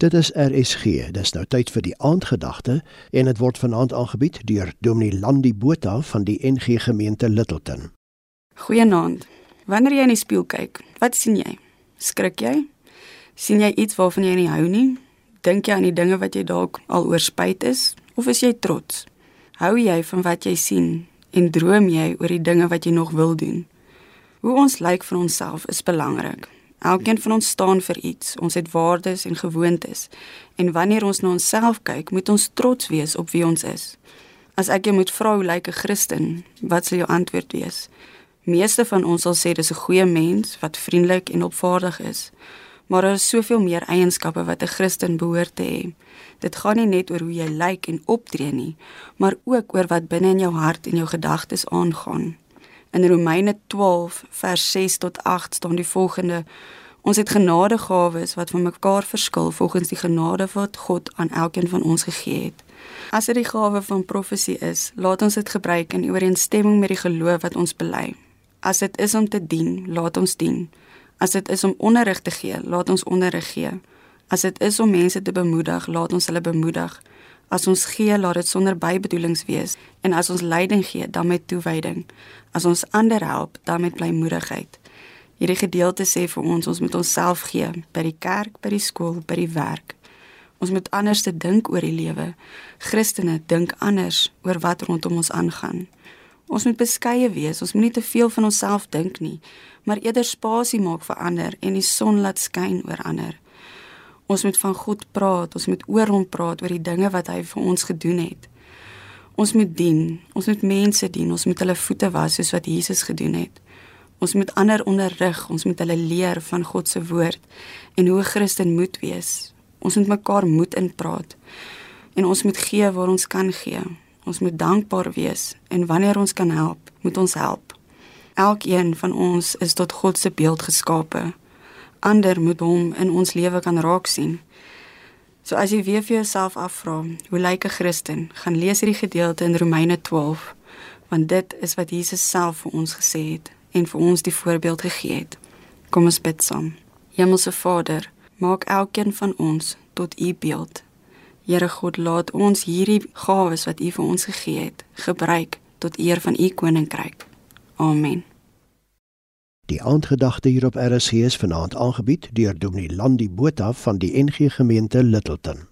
Dit is RSG. Dis nou tyd vir die aandgedagte en dit word vanaand aangebied deur Dominee Landi Botha van die NG Gemeente Littleton. Goeienaand. Wanneer jy in die spieël kyk, wat sien jy? Skrik jy? sien jy iets waarvan jy nie hou nie? Dink jy aan die dinge wat jy dalk al oorspyt is of is jy trots? Hou jy van wat jy sien en droom jy oor die dinge wat jy nog wil doen? Hoe ons lyk vir onsself is belangrik. Elkeen van ons staan vir iets. Ons het waardes en gewoontes. En wanneer ons na onsself kyk, moet ons trots wees op wie ons is. As ek jou moet vra hoe lyk 'n Christen, wat sal jou antwoord wees? Meeste van ons sal sê dis 'n goeie mens wat vriendelik en opvaardig is. Maar daar is soveel meer eienskappe wat 'n Christen behoort te hê. Dit gaan nie net oor hoe jy lyk en optree nie, maar ook oor wat binne in jou hart en jou gedagtes aangaan. In Romeine 12 vers 6 tot 8 staan die volgende: Ons het genadegawes wat van mekaar verskil volgens die genade wat God aan elkeen van ons gegee het. As dit die gawe van profesie is, laat ons dit gebruik in ooreenstemming met die geloof wat ons bely. As dit is om te dien, laat ons dien. As dit is om onderrig te gee, laat ons onderrig gee. As dit is om mense te bemoedig, laat ons hulle bemoedig. As ons gee, laat dit sonder bybedoelings wees en as ons leiding gee, dan met toewyding. As ons ander help, dan met blymoedigheid. Hierdie gedeelte sê vir ons ons moet onsself gee by die kerk, by die skool, by die werk. Ons moet anders te dink oor die lewe. Christene dink anders oor wat rondom ons aangaan. Ons moet beskeie wees. Ons moenie te veel van onsself dink nie, maar eerder spasie maak vir ander en die son laat skyn oor ander. Ons moet van God praat, ons moet oor hom praat oor die dinge wat hy vir ons gedoen het. Ons moet dien, ons moet mense dien, ons moet hulle voete was soos wat Jesus gedoen het. Ons moet ander onderrig, ons moet hulle leer van God se woord en hoe 'n Christen moet wees. Ons moet mekaar moed inpraat en ons moet gee waar ons kan gee. Ons moet dankbaar wees en wanneer ons kan help, moet ons help. Elkeen van ons is tot God se beeld geskape ander moet hom in ons lewe kan raak sien. So as jy weer vir jouself afvra, hoe lyk 'n Christen? Gaan lees hierdie gedeelte in Romeine 12, want dit is wat Jesus self vir ons gesê het en vir ons die voorbeeld gegee het. Kom ons bid saam. Hemelse Vader, maak elkeen van ons tot U beeld. Here God, laat ons hierdie gawes wat U vir ons gegee het, gebruik tot eer van U koninkryk. Amen. Die aandgedagte hier op RSG is vanaand aangebied deur Dominee Landi Botha van die NG Gemeente Littleton.